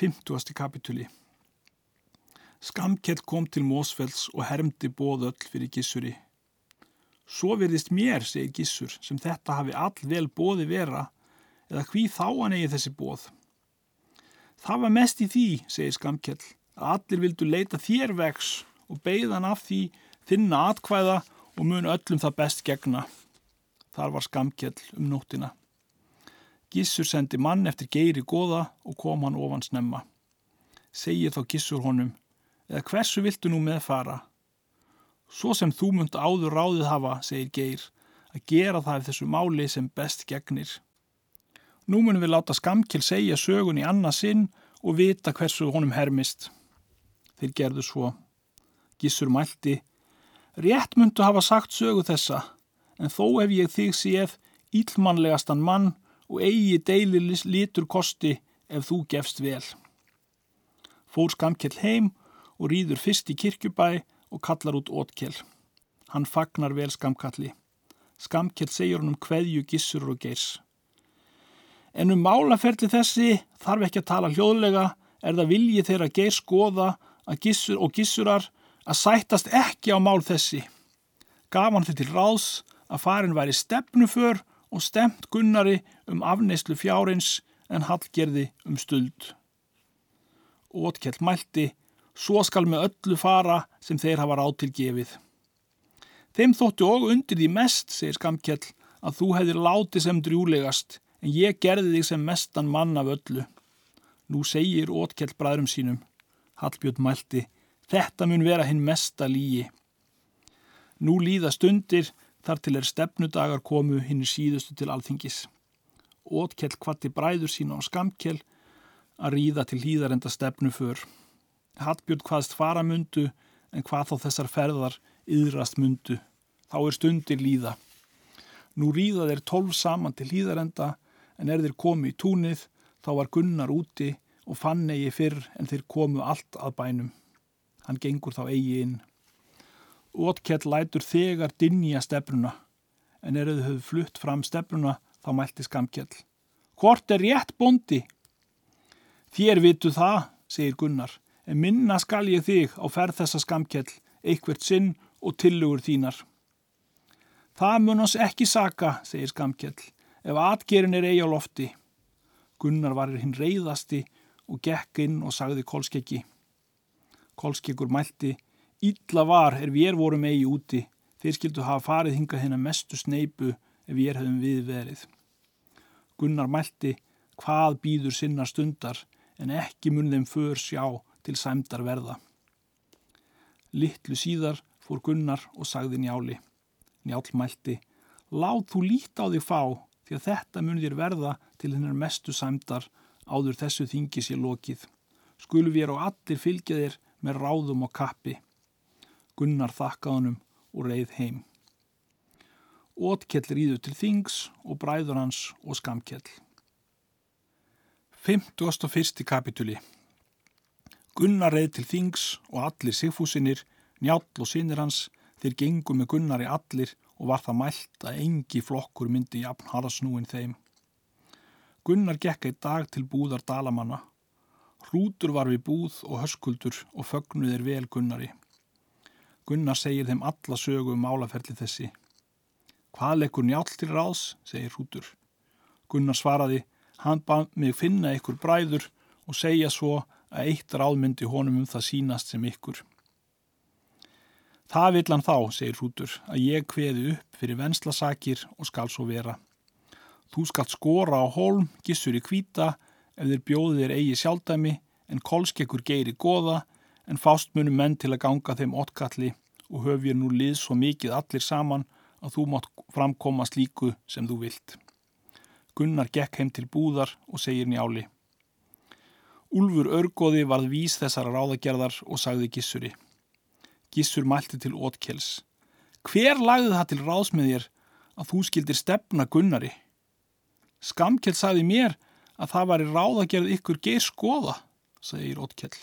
50. kapituli Skamkell kom til Mósfells og hermdi bóðöll fyrir gissuri. Svo verðist mér, segir gissur, sem þetta hafi all vel bóði vera, eða hví þá hann eigi þessi bóð. Það var mest í því, segir Skamkell, að allir vildu leita þér vex og beigðan af því þinna atkvæða og mun öllum það best gegna. Þar var Skamkell um nóttina. Gissur sendi mann eftir geiri goða og kom hann ofan snemma. Segir þá Gissur honum, eða hversu viltu nú meðfara? Svo sem þú munt áður ráðið hafa, segir geir, að gera það þessu máli sem best gegnir. Nú munum við láta Skamkjell segja sögun í annað sinn og vita hversu honum hermist. Þeir gerðu svo. Gissur mælti, rétt muntu hafa sagt sögu þessa, en þó hef ég þig séð íllmannlegastan mann og eigi deili litur kosti ef þú gefst vel. Fór Skamkjell heim og rýður fyrst í kirkjubæ og kallar út ótkjell. Hann fagnar vel Skamkalli. Skamkjell segir hann um hverju gissur og geirs. En um málaferli þessi þarf ekki að tala hljóðlega er það vilji þeirra geirs goða gissur og gissurar að sættast ekki á mál þessi. Gaf hann þetta til ráðs að farin væri stefnuför og stemt Gunnari um afneyslu fjárins en Hallgerði um stuld. Ótkell mælti, svo skal með öllu fara sem þeir hafa ráð til gefið. Þeim þóttu og undir því mest, segir Skamkjell, að þú hefðir látið sem drjúlegast, en ég gerði þig sem mestan mann af öllu. Nú segir Ótkell bræðrum sínum. Hallbjörn mælti, þetta mun vera hinn mesta lígi. Nú líða stundir þar til er stefnudagar komu hinn síðustu til alþingis. Ótkell kvatti bræður sína á Skamkjell að ríða til hýðarenda stefnu för. Hallbjörn hvaðst fara mundu en hvað þá þessar ferðar yðrast mundu. Þá er stundir líða. Nú ríða þeir tólf saman til hýðarenda en er þeir komu í túnið þá var Gunnar úti og fann eigi fyrr en þeir komu allt að bænum. Hann gengur þá eigi inn. Ótkell lætur þegar dinja stefnuna en er þau höfðu flutt fram stefnuna þá mælti skamkjell. Hvort er rétt bondi? Þér vitu það, segir Gunnar, en minna skal ég þig á ferð þessa skamkjell, eitthvert sinn og tillugur þínar. Það mun oss ekki saka, segir skamkjell, ef atgerin er eigi á lofti. Gunnar var hinn reyðasti og gekk inn og sagði kólskeggi. Kólskeggur mælti, Ítla var er við vorum eigi úti, þeir skildu hafa farið hingað hennar mestu sneipu ef við hefum við verið. Gunnar mælti hvað býður sinna stundar en ekki mun þeim för sjá til sæmdar verða. Littlu síðar fór Gunnar og sagði njáli. Njál mælti, láð þú lít á þig fá því að þetta mun þér verða til hennar mestu sæmdar áður þessu þingi sér lokið. Skulum við og allir fylgja þér með ráðum og kappi. Gunnar þakkaðunum og reið heim. Ótkell rýður til þings og bræður hans og skamkell. 51. kapituli Gunnar reið til þings og allir sigfúsinir, njál og sinir hans, þeir gengu með Gunnar í allir og var það mælt að engi flokkur myndi jafn harasnúin þeim. Gunnar gekk eitt dag til búðar dalamanna. Hrútur var við búð og höskuldur og fögnuðir vel Gunnari. Gunnar segir þeim alla sögu um málaferli þessi. Hvað lekkur njál til ráðs, segir Hrútur. Gunnar svaraði, hann bað mig finna ykkur bræður og segja svo að eitt ráðmyndi honum um það sínast sem ykkur. Það vill hann þá, segir Hrútur, að ég kveði upp fyrir venslasakir og skal svo vera. Þú skalt skora á holm, gissur í kvíta, ef þeir bjóði þér eigi sjálfdæmi, en kolskekkur geiri goða, en fást munum menn til að ganga þeim ottkalli og höf ég nú lið svo mikið allir saman að þú mátt framkoma slíku sem þú vilt. Gunnar gekk heim til búðar og segir njáli. Úlfur örgóði varð vís þessara ráðagerðar og sagði gissuri. Gissur mælti til ótkels. Hver lagði það til ráðs með þér að þú skildir stefna Gunnari? Skamkjell sagði mér að það var í ráðagerð ykkur geir skoða, segir ótkell.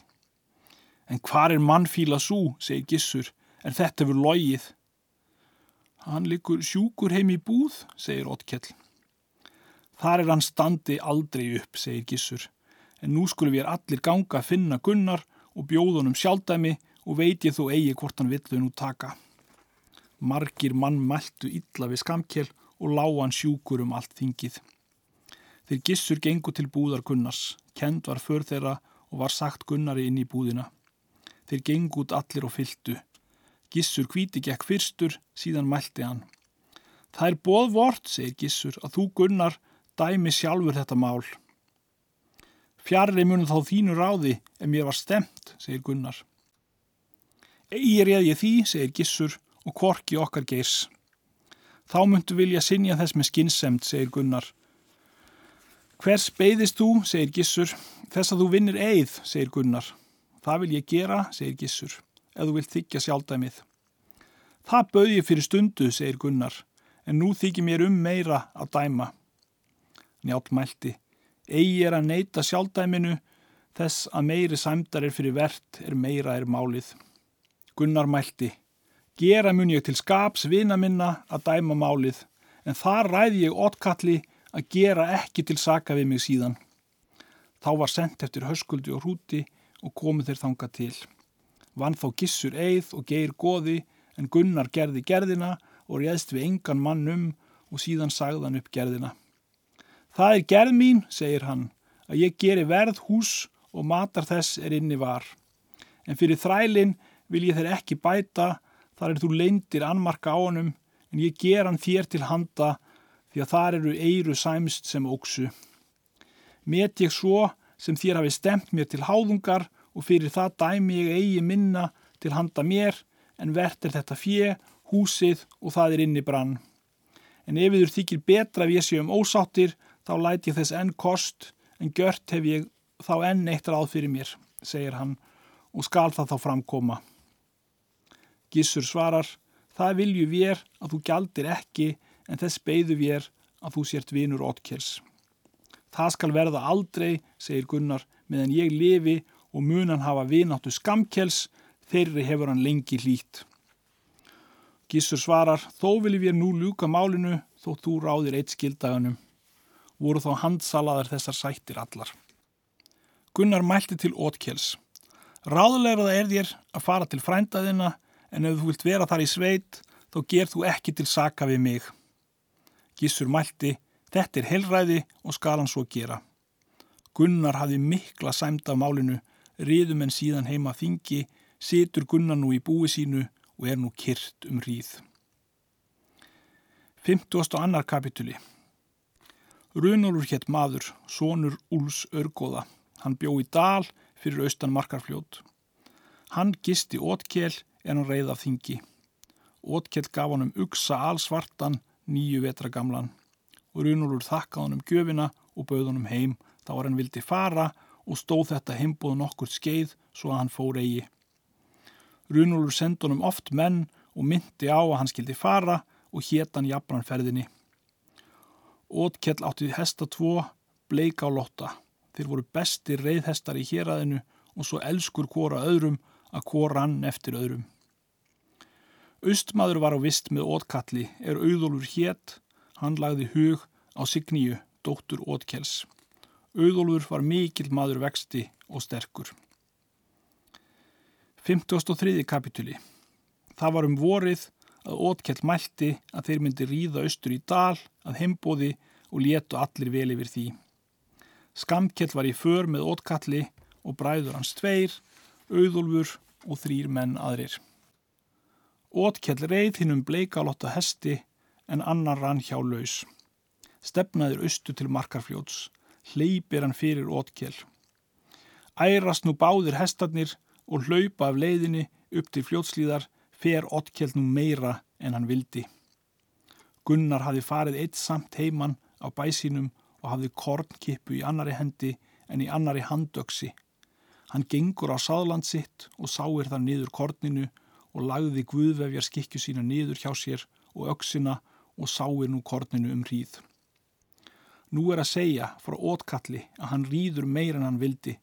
En hvar er mannfíla svo, segir gissur, en þetta hefur logið. Hann likur sjúkur heim í búð, segir ótkell. Þar er hann standi aldrei upp, segir gissur, en nú skulum við allir ganga að finna Gunnar og bjóðunum sjálfdæmi og veit ég þó eigi hvort hann villu nú taka. Margir mann mæltu illa við skamkjel og lágan sjúkur um allt þingið. Þeir gissur gengu til búðar Gunnars, kend var för þeirra og var sagt Gunnari inn í búðina. Þeir gengu út allir og fyltu. Gissur hvíti gekk fyrstur, síðan mælti hann. Það er boðvort, segir Gissur, að þú Gunnar dæmi sjálfur þetta mál. Fjarrri munum þá þínu ráði en mér var stemt, segir Gunnar. Egi reð ég því, segir Gissur og korki okkar geirs. Þá myndu vilja sinja þess með skinsemt, segir Gunnar. Hvers beigðist þú, segir Gissur, þess að þú vinnir eigð, segir Gunnar. Það vil ég gera, segir Gissur, ef þú vilt þykja sjálfdæmið. Það bauð ég fyrir stundu, segir Gunnar, en nú þykir mér um meira að dæma. Njátt mælti, eigi er að neyta sjálfdæminu, þess að meiri sæmdar er fyrir verðt er meira er málið. Gunnar mælti, gera mun ég til skaps vina minna að dæma málið, en þar ræði ég ótkalli að gera ekki til saka við mig síðan. Þá var sendt eftir höskuldi og hrúti og komið þeir þanga til. Vann þá gissur eið og geir goði, en Gunnar gerði gerðina og réðst við engan mann um og síðan sagðan upp gerðina. Það er gerð mín, segir hann, að ég geri verð hús og matar þess er inni var. En fyrir þrælinn vil ég þeir ekki bæta, þar er þú leindir anmarka á honum, en ég ger hann þér til handa, því að þar eru eiru sæmst sem óksu. Met ég svo sem þér hafi stemt mér til háðungar og fyrir það dæmi ég eigi minna til handa mér, en verðt er þetta fjö, húsið og það er inni brann. En ef þur þykir betra ef ég sé um ósáttir, þá læt ég þess enn kost, en gjört hef ég þá enn eitt ráð fyrir mér, segir hann, og skal það þá framkoma. Gissur svarar, það vilju vér að þú gjaldir ekki en þess beigðu vér að þú sért vinur Otkels. Það skal verða aldrei, segir Gunnar, meðan ég lifi og munan hafa vináttu skamkels, þeirri hefur hann lengi hlýtt. Gissur svarar, þó viljum við nú ljúka málinu þó þú ráðir eitt skildaganum. Voru þá handsalaðar þessar sættir allar. Gunnar mælti til Otkels. Ráðulegra það er þér að fara til frændaðina en ef þú vilt vera þar í sveit þá ger þú ekki til saka við mig. Gissur mælti, þetta er helræði og skal hann svo gera. Gunnar hafi mikla sæmda af málinu, riðum en síðan heima þingi, situr Gunnar nú í búi sínu og er nú kyrt um ríð. 50. annar kapituli Runolur hétt maður, sonur Úls Örgóða. Hann bjó í dal fyrir austan markarfljót. Hann gisti ótkjel en hann reyð af þingi. Ótkjell gaf hann um uksa allsvartan nýju vetra gamlan Runolur þakka hann um gjöfina og bauð hann um heim þá var hann vildi fara og stóð þetta heimbóð nokkur skeið svo að hann fór eigi. Runolur sendi hann um oft menn og myndi á að hann skildi fara og hétt hann jafnan ferðinni. Ótkjell átti hesta tvo, bleika á lotta. Þeir voru bestir reyðhestar í héræðinu og svo elskur hvora öðrum að hvorann eftir öðrum. Austmaður var á vist með ótkalli, er auðólur hétt, hann lagði hug á Signíu, dóttur ótkels. Auðólfur var mikill maður vexti og sterkur. 53. kapituli Það var um vorið að ótkell mælti að þeir myndi ríða austur í dal að heimbóði og létu allir vel yfir því. Skamkell var í för með ótkalli og bræður hans tveir, auðólfur og þrýr menn aðrir. Ótkell reið hinn um bleikalotta hesti en annar rann hjá laus. Stefnaður austu til markarfljóts, hleypir hann fyrir ótkell. Ærast nú báðir hestarnir og hlaupa af leiðinni upp til fljótslíðar fer ótkell nú meira en hann vildi. Gunnar hafi farið eitt samt heimann á bæsínum og hafði kornkippu í annari hendi en í annari handöksi. Hann gengur á sáðland sitt og sáir þar niður korninu og lagði guðvefjar skikju sína niður hjá sér og öksina og sáir nú korninu um hríð. Nú er að segja frá ótkalli að hann rýður meir en hann vildi.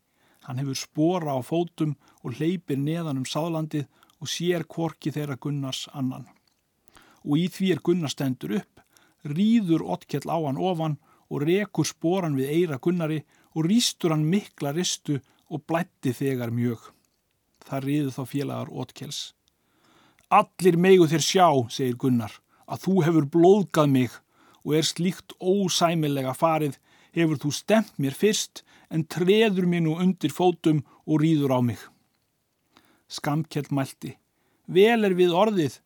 Hann hefur spora á fótum og hleypir neðan um sáðlandið og sér kvorki þeirra Gunnars annan. Og í því er Gunnar stendur upp, rýður ótkell á hann ofan og rekur sporan við eira Gunnari og rýstur hann mikla ristu og blætti þegar mjög. Það riðu þá félagar ótkels. Allir megu þér sjá, segir Gunnar, að þú hefur blóðgað mig og er slíkt ósæmilega farið, hefur þú stemt mér fyrst en treður mér nú undir fótum og rýður á mig. Skamkjell mælti, vel er við orðið,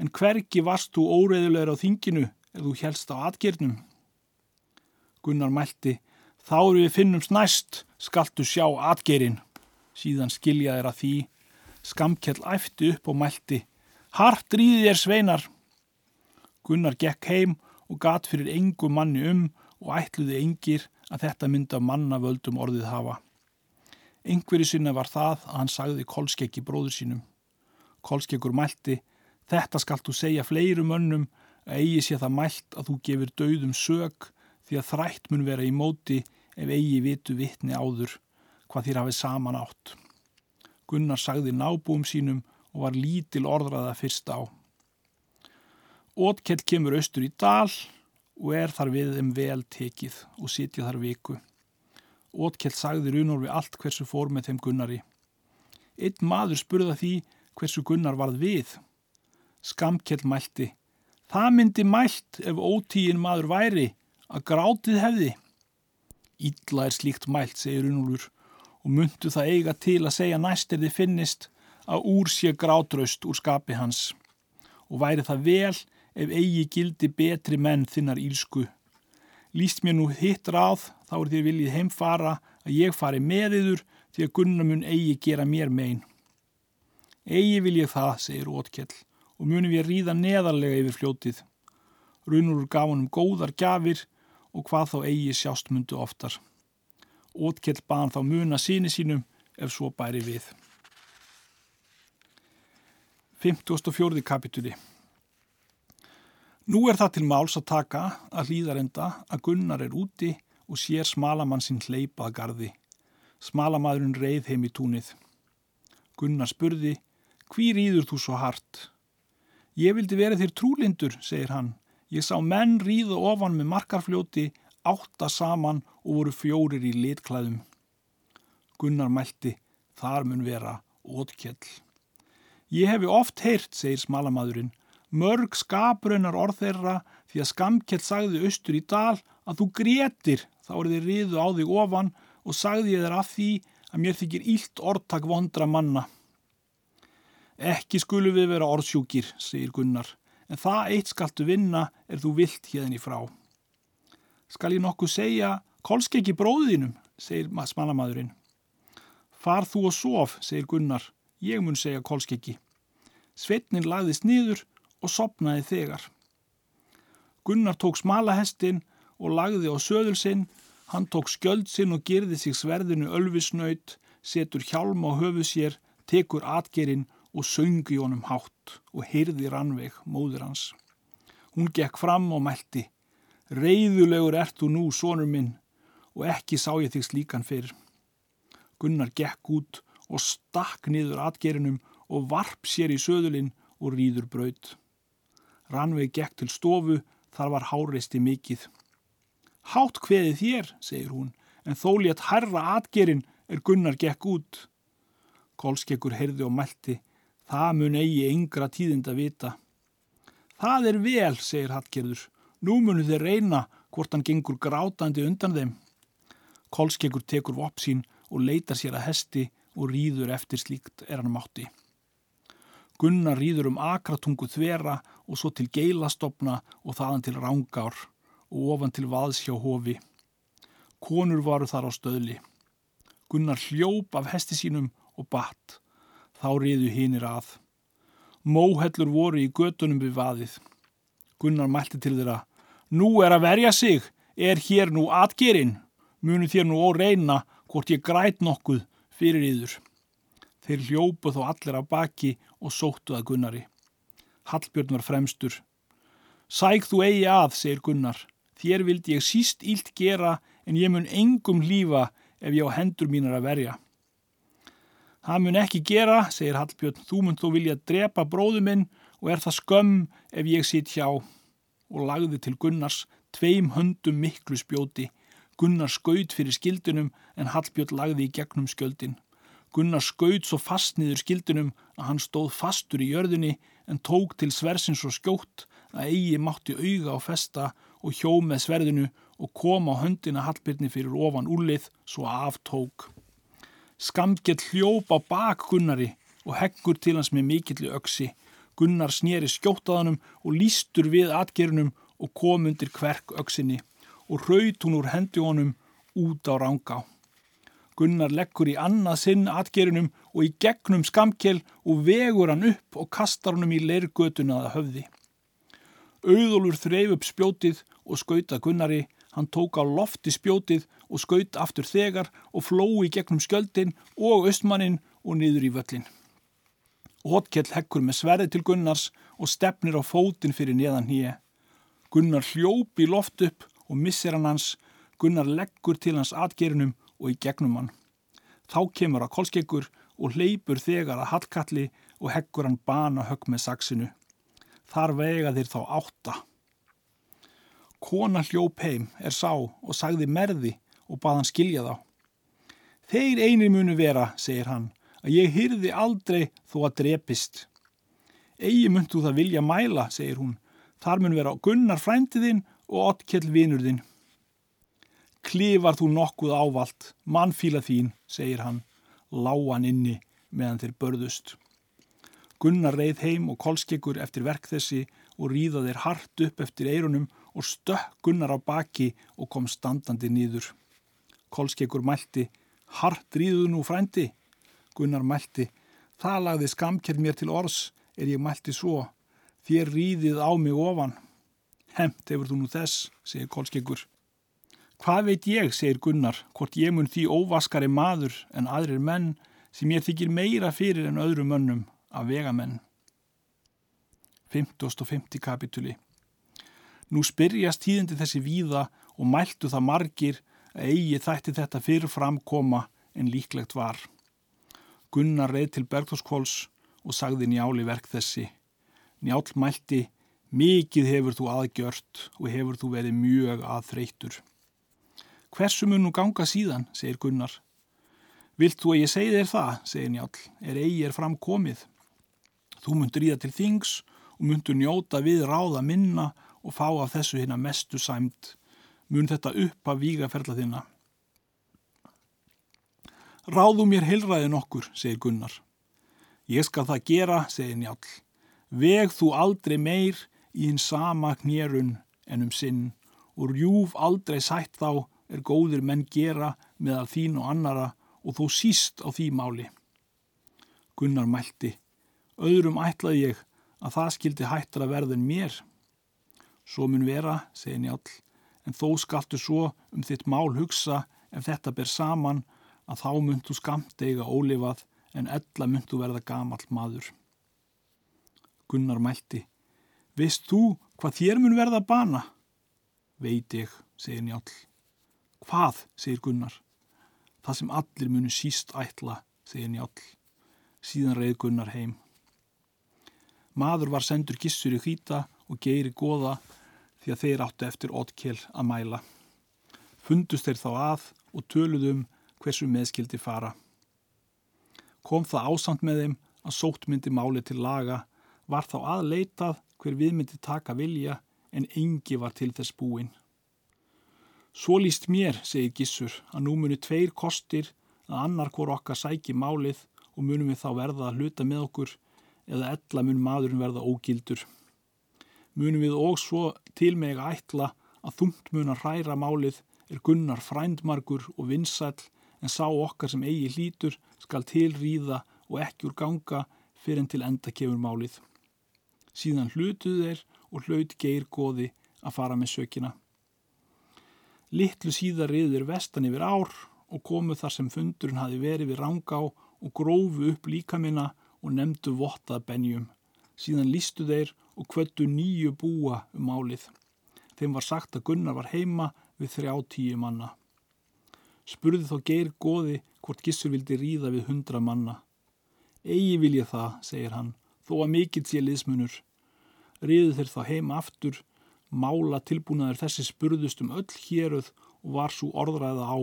en hvergi varst þú óreðulegur á þinginu ef þú helst á atgjörnum? Gunnar mælti, þá eru við finnum snæst, skaltu sjá atgerinn. Síðan skiljaðir að því, skamkjell æfti upp og mælti, hart ríði þér sveinar. Gunnar gekk heim og gat fyrir engu manni um og ætluði engir að þetta mynda mannavöldum orðið hafa. Engveri sinna var það að hann sagði Kolskeggi bróður sínum. Kolskeggur mælti, þetta skalt þú segja fleirum önnum að eigi sé það mælt að þú gefur dauðum sög því að þrætt mun vera í móti ef eigi vitu vittni áður hvað þér hafið saman átt. Gunnar sagði nábúum sínum og var lítil orðraða fyrst á. Ótkell kemur austur í dal og er þar við þeim vel tekið og sitja þar viku. Ótkell sagði Runor við allt hversu fór með þeim Gunnari. Einn maður spurða því hversu Gunnar varð við. Skamkell mælti. Það myndi mælt ef ótíin maður væri að grátið hefði. Ítla er slíkt mælt, segir Runolfur, og myndu það eiga til að segja næst er þið finnist að úr sé grátraust úr skapi hans. Og væri það vel ef eigi gildi betri menn þinnar ílsku. Lýst mér nú hitt ráð, þá er þér viljið heimfara að ég fari með yður því að gunnamun eigi gera mér megin. Eigi vil ég það, segir Ótkell, og munum við ríða neðarlega yfir fljótið. Runur gaf honum góðar gafir og hvað þá eigi sjástmundu oftar. Ótkell baðan þá muna síni sínum ef svo bæri við. 54. kapitúli Nú er það til máls að taka að hlýðarenda að Gunnar er úti og sér smalamann sinn hleypað gardi. Smalamadurinn reið heim í túnið. Gunnar spurði, hví rýður þú svo hart? Ég vildi vera þér trúlindur, segir hann. Ég sá menn ríða ofan með markarfljóti, átta saman og voru fjórir í litklæðum. Gunnar mælti, þar mun vera ótkjell. Ég hefi oft heyrt, segir smalamadurinn, mörg skapraunar orð þeirra því að skamkjell sagði austur í dal að þú gretir þá er þið riðu á þig ofan og sagði ég þér af því að mér þykir ílt orðtak vondra manna. Ekki skulu við vera orðsjúkir, segir Gunnar, en það eitt skaltu vinna er þú vilt hérðin í frá. Skal ég nokkuð segja, kolsk ekki bróðinum, segir smannamadurinn. Far þú og sof, segir Gunnar, ég mun segja kolsk ekki. Sveitnin lagðist nýður og sopnaði þegar. Gunnar tók smalahestin og lagði á söðul sinn, hann tók skjöld sinn og girði sig sverðinu ölvisnaut, setur hjálm á höfu sér, tekur atgerinn og söngi honum hátt og heyrði rannveg móður hans. Hún gekk fram og mælti, reyðulegur ert þú nú, sonur minn, og ekki sá ég þig slíkan fyrr. Gunnar gekk út og stakk niður atgerinum og varp sér í söðulinn og rýður braut. Rannveig gekk til stofu, þar var háreisti mikið. Hátt hveði þér, segir hún, en þó létt herra atgerinn er Gunnar gekk út. Kólskekkur heyrði og mælti, það mun eigi yngra tíðind að vita. Það er vel, segir Hallgerður, nú munu þeir reyna hvort hann gengur grátandi undan þeim. Kólskekkur tekur vopp sín og leitar sér að hesti og rýður eftir slíkt er hann mátti. Gunnar rýður um akratungu þvera og svo til geilastofna og þaðan til rángár og ofan til vaðs hjá hofi. Konur varu þar á stöðli. Gunnar hljóp af hesti sínum og batt. Þá reyðu hinnir að. Móhellur voru í gödunum við vaðið. Gunnar mælti til þeirra. Nú er að verja sig. Er hér nú atgerinn? Munu þér nú ó reyna hvort ég græt nokkuð fyrir yður. Þeir hljópu þó allir af baki og sóttu að Gunnari. Hallbjörn var fremstur. Sæk þú eigi að, segir Gunnar. Þér vildi ég síst ílt gera en ég mun engum lífa ef ég á hendur mínar að verja. Það mun ekki gera, segir Hallbjörn. Þú mun þó vilja drepa bróðu minn og er það skömm ef ég sitt hjá. Og lagði til Gunnars tveim höndum miklu spjóti. Gunnar skaut fyrir skildunum en Hallbjörn lagði í gegnum skjöldin. Gunnar skaut svo fast niður skildunum að hann stóð fastur í jörðinni en tók til sversins og skjótt að eigi mátti auga á festa og hjó með sverðinu og kom á höndina Hallbjörni fyrir ofan úrlið svo aftók. Skamgjell hljóp á bak Gunnari og heggur til hans með mikilli öksi. Gunnar snýri skjótaðanum og lístur við atgerunum og kom undir kverk öksinni og raut hún úr hendi honum út á rángá. Gunnar leggur í annað sinn atgerunum og í gegnum skamkjel og vegur hann upp og kastar honum í leirgötuna að höfði. Auðólur þreif upp spjótið og skauta Gunnari, hann tók á lofti spjótið og skaut aftur þegar og flói gegnum skjöldin og östmannin og niður í völlin. Ótkell hekkur með sverði til Gunnars og stefnir á fótin fyrir neðan hýje. Gunnar hljópi loft upp og missir hann hans, Gunnar leggur til hans atgerunum og í gegnum hann. Þá kemur að kolskeggur og hleypur þegar að hallkalli og heggur hann bana högg með saksinu. Þar vega þeir þá átta. Kona hljóp heim er sá og sagði merði og bað hann skilja þá. Þeir einir munu vera, segir hann, að ég hyrði aldrei þó að drepist. Egi myndu það vilja mæla, segir hún. Þar mun vera gunnar frændiðinn og ottkjell vinurðinn. Klifar þú nokkuð ávalt, mannfíla þín, segir hann, láan inni meðan þeir börðust. Gunnar reið heim og kolskeggur eftir verk þessi og ríða þeir hart upp eftir eirunum og stökk Gunnar á baki og kom standandi nýður. Kolskeggur mælti, hart ríðu nú frændi. Gunnar mælti, það lagði skamkjörn mér til orðs er ég mælti svo, þér ríðið á mig ofan. Hemt hefur þú nú þess, segir kolskeggur. Hvað veit ég, segir Gunnar, hvort ég mun því óvaskari maður en aðrir menn sem ég þykir meira fyrir en öðrum mönnum af vegamenn. 50. kapituli Nú spyrjast tíðindi þessi víða og mæltu það margir að eigi þætti þetta fyrir framkoma en líklegt var. Gunnar reið til Bergþórskvóls og sagði njáli verk þessi. Njál mælti, mikið hefur þú aðgjört og hefur þú verið mjög aðþreytur. Hversu mun nú ganga síðan, segir Gunnar. Vilt þú að ég segi þér það, segir Njál, er eigi er fram komið. Þú mundur í það til þings og mundur njóta við ráða minna og fá af þessu hérna mestu sæmt. Mun þetta upp að vígaferla þinna. Ráðu mér heilræði nokkur, segir Gunnar. Ég skal það gera, segir Njál. Veg þú aldrei meir í hinn sama knérun en um sinn og rjúf aldrei sætt þá er góðir menn gera meðal þín og annara og þó síst á því máli. Gunnar mælti, öðrum ætlaði ég að það skildi hættar að verðin mér. Svo mun vera, segi Njál, en þó skaltu svo um þitt mál hugsa ef þetta ber saman að þá myndu skamt eiga ólifað en ella myndu verða gamall maður. Gunnar mælti, veist þú hvað þér mun verða bana? Veit ég, segir Njál. Hvað, segir Gunnar. Það sem allir munu síst ætla, segir Njál. Síðan reið Gunnar heim. Maður var sendur gissur í hvita og geiri goða því að þeir áttu eftir oddkjell að mæla. Fundust þeir þá að og töluðum hversu meðskildi fara. Kom það ásamt með þeim að sótmyndi máli til laga, var þá aðleitað hver viðmyndi taka vilja en engi var til þess búinn. Svo líst mér, segir Gissur, að nú muni tveir kostir að annar hvort okkar sæki málið og munum við þá verða að hluta með okkur eða ella mun maðurinn verða ógildur. Munum við og svo til meg að ætla að þungt mun að hræra málið er gunnar frændmarkur og vinsæl en sá okkar sem eigi hlítur skal tilrýða og ekki úr ganga fyrir en til enda kemur málið. Síðan hlutuð þeir og hlaut geir goði að fara með sökina. Littlu síðar riður vestan yfir ár og komu þar sem fundurinn hafi verið við rangá og grófu upp líkamina og nefndu vottað benjum. Síðan lístu þeir og kvöttu nýju búa um málið. Þeim var sagt að Gunnar var heima við þrjá tíu manna. Spurði þó geir goði hvort gissur vildi ríða við hundra manna. Egi vil ég það, segir hann, þó að mikill sé liðsmunur. Ríðu þeir þá heima aftur mála tilbúnaður þessi spurðust um öll héruð og var svo orðræða á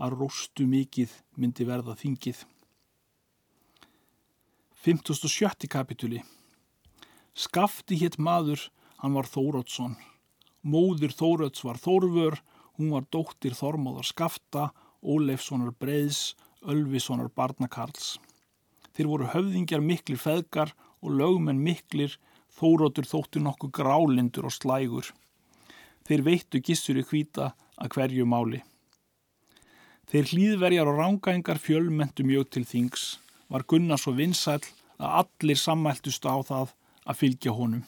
að róstu mikið myndi verða þingið. 57. kapituli Skafti hétt maður, hann var Þórótsson. Móður Þóróts var Þórvör, hún var dóttir Þormóðar Skafta, Óleifssonar Breiðs, Ölvissonar Barnakarls. Þeir voru höfðingjar miklir feðgar og lögmenn miklir, Þórótur þóttu nokkuð grálindur og slægur. Þeir veittu gissur í hvita að hverju máli. Þeir hlýðverjar og rángængar fjölmentu mjög til þings var Gunnar svo vinsæl að allir sammæltust á það að fylgja honum.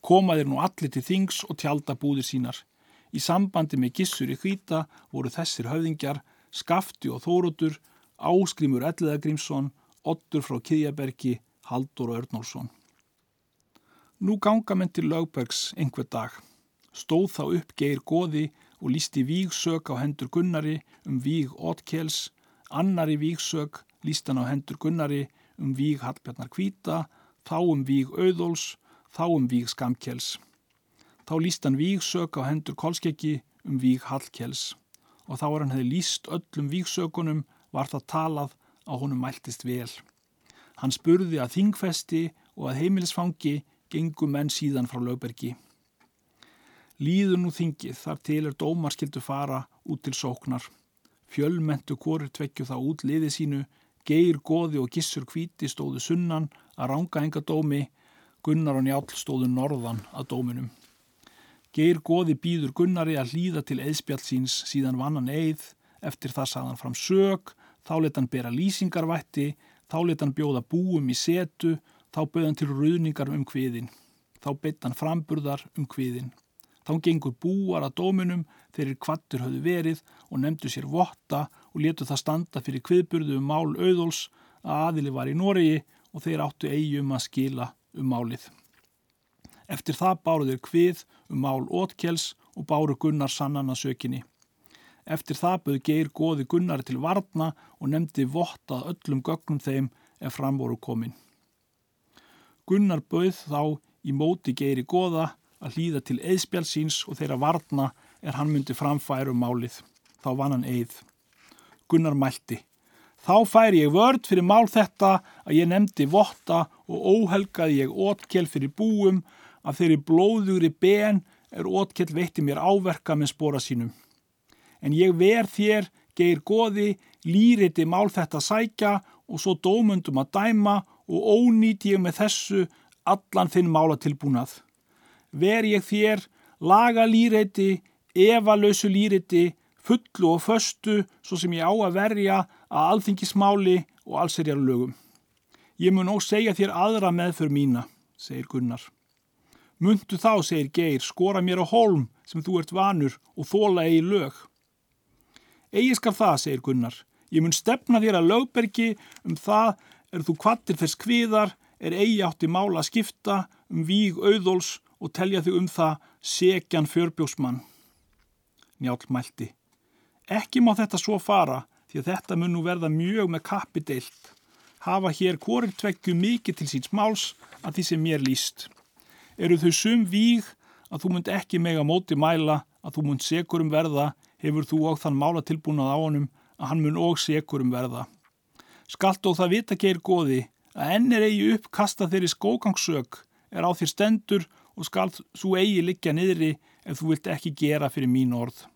Komaðir nú allir til þings og tjálta búðir sínar. Í sambandi með gissur í hvita voru þessir höfðingjar Skafti og Þórótur, Áskrimur Elliðagrímsson, Ottur frá Kiðjabergi, Haldur og Örnálsson. Nú ganga menn til lögbergs einhver dag. Stóð þá upp geir goði og lísti vígsök á hendur Gunnari um víg Otkels, annari vígsök líst hann á hendur Gunnari um víg Hallbjarnar Kvíta, þá um víg Auðóls, þá um víg Skamkjels. Þá líst hann vígsök á hendur Kolskeggi um víg Hallkjels og þá er hann hefði líst öllum vígsökunum var það talað á honum mæltist vel. Hann spurði að þingfesti og að heimilisfangi gengum menn síðan frá lögbergi. Líður nú þingið þar til er dómar skildu fara út til sóknar. Fjölmentu korur tvekju þá út liði sínu Geir, Góði og Gissur Kvíti stóðu sunnan að ranga enga dómi, Gunnar og Njál stóðu norðan að dóminum. Geir Góði býður Gunnari að hlýða til eðspjall síns síðan vannan eið, eftir það saðan fram sög, þá leta hann bera lýsingarvætti, þá leta hann bjóða búum í setu, þá bauðan til ruðningar um hviðin, þá beitt hann framburðar um hviðin. Þá gengur búar að dóminum þegar kvattur höfðu verið og nefndu sér votta og letu það standa fyrir kviðburðu um mál auðóls að aðili var í Noregi og þeir áttu eigi um að skila um málið. Eftir það báru þeir kvið um mál ótkels og báru Gunnar sannan að sökinni. Eftir það bauð Geir goði Gunnar til varna og nefndi vottað öllum gögnum þeim ef fram voru komin. Gunnar bauð þá í móti Geiri goða að hlýða til eðspjálsins og þeirra varna er hann myndi framfæru um málið. Þá vann hann eið. Gunnar mælti. Þá færi ég vörd fyrir mál þetta að ég nefndi votta og óhelgaði ég ótkjell fyrir búum að þeirri blóðugri ben er ótkjell veitti mér áverka með spóra sínum. En ég ver þér, geir goði, lýriti mál þetta sækja og svo dómundum að dæma og ónýt ég með þessu allan þinn mála tilbúnað ver ég þér laga lýreiti, efalösu lýreiti, fullu og föstu svo sem ég á að verja að alþingismáli og allserjar lögum. Ég mun ó segja þér aðra meðför mína, segir Gunnar. Mundu þá, segir Geir, skora mér á holm sem þú ert vanur og þóla eigi lög. Egi skal það, segir Gunnar. Ég mun stefna þér að lögbergi um það er þú kvattir þess kviðar er eigi átti mála að skipta um víg auðóls og telja þig um það segjan fjörbjósmann. Njálf mælti. Ekki má þetta svo fara því að þetta mun nú verða mjög með kappi deilt. Hafa hér hvorir tvekju mikið til síns máls að því sem mér líst. Eru þau sum víg að þú munt ekki mega móti mæla að þú munt segur um verða hefur þú og þann mála tilbúnað á honum að hann mun og segur um verða. Skalt og það vita geir goði að enn er eigi uppkasta þeirri skógangsök er á þér stendur og skal svo eigi liggja niðri ef þú vilt ekki gera fyrir mín orð.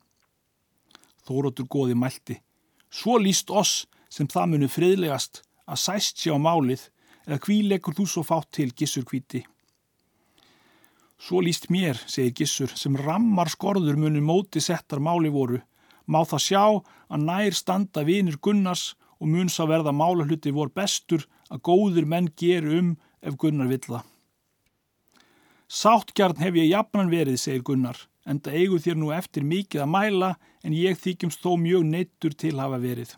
Þórótur góði mælti. Svo líst oss sem það munu friðlegast að sæst sér á málið eða hví leggur þú svo fátt til gissur hvíti. Svo líst mér, segir gissur, sem rammar skorður munu móti settar máli voru. Má það sjá að nær standa vinir Gunnars og mun sá verða málahluti vor bestur að góður menn geru um ef Gunnar vill það. Sáttgjarn hef ég jafnan verið, segir Gunnar, en það eigu þér nú eftir mikið að mæla en ég þykjumst þó mjög neittur til hafa verið.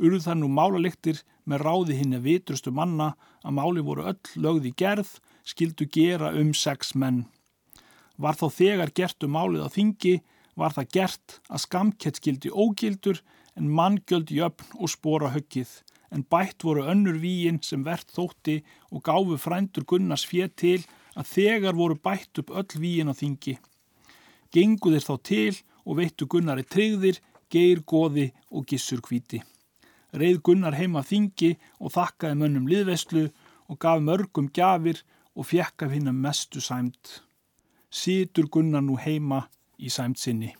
Urð það nú málaliktir með ráði hinn að vitrustu manna að máli voru öll lögði gerð, skildu gera um sex menn. Var þá þegar gert um málið á þingi, var það gert að skamkett skildi ógildur en manngjöld jöfn og spora höggið, en bætt voru önnur víin sem verðt þótti og gáfu frændur Gunnars fér til að þegar voru bætt upp öll víin á þingi. Gengu þeir þá til og veittu Gunnari tryggðir, geir, goði og gissur kvíti. Reið Gunnar heima þingi og þakkaði mönnum liðveslu og gaf mörgum gjafir og fjekk af hinn að mestu sæmt. Situr Gunnar nú heima í sæmt sinni.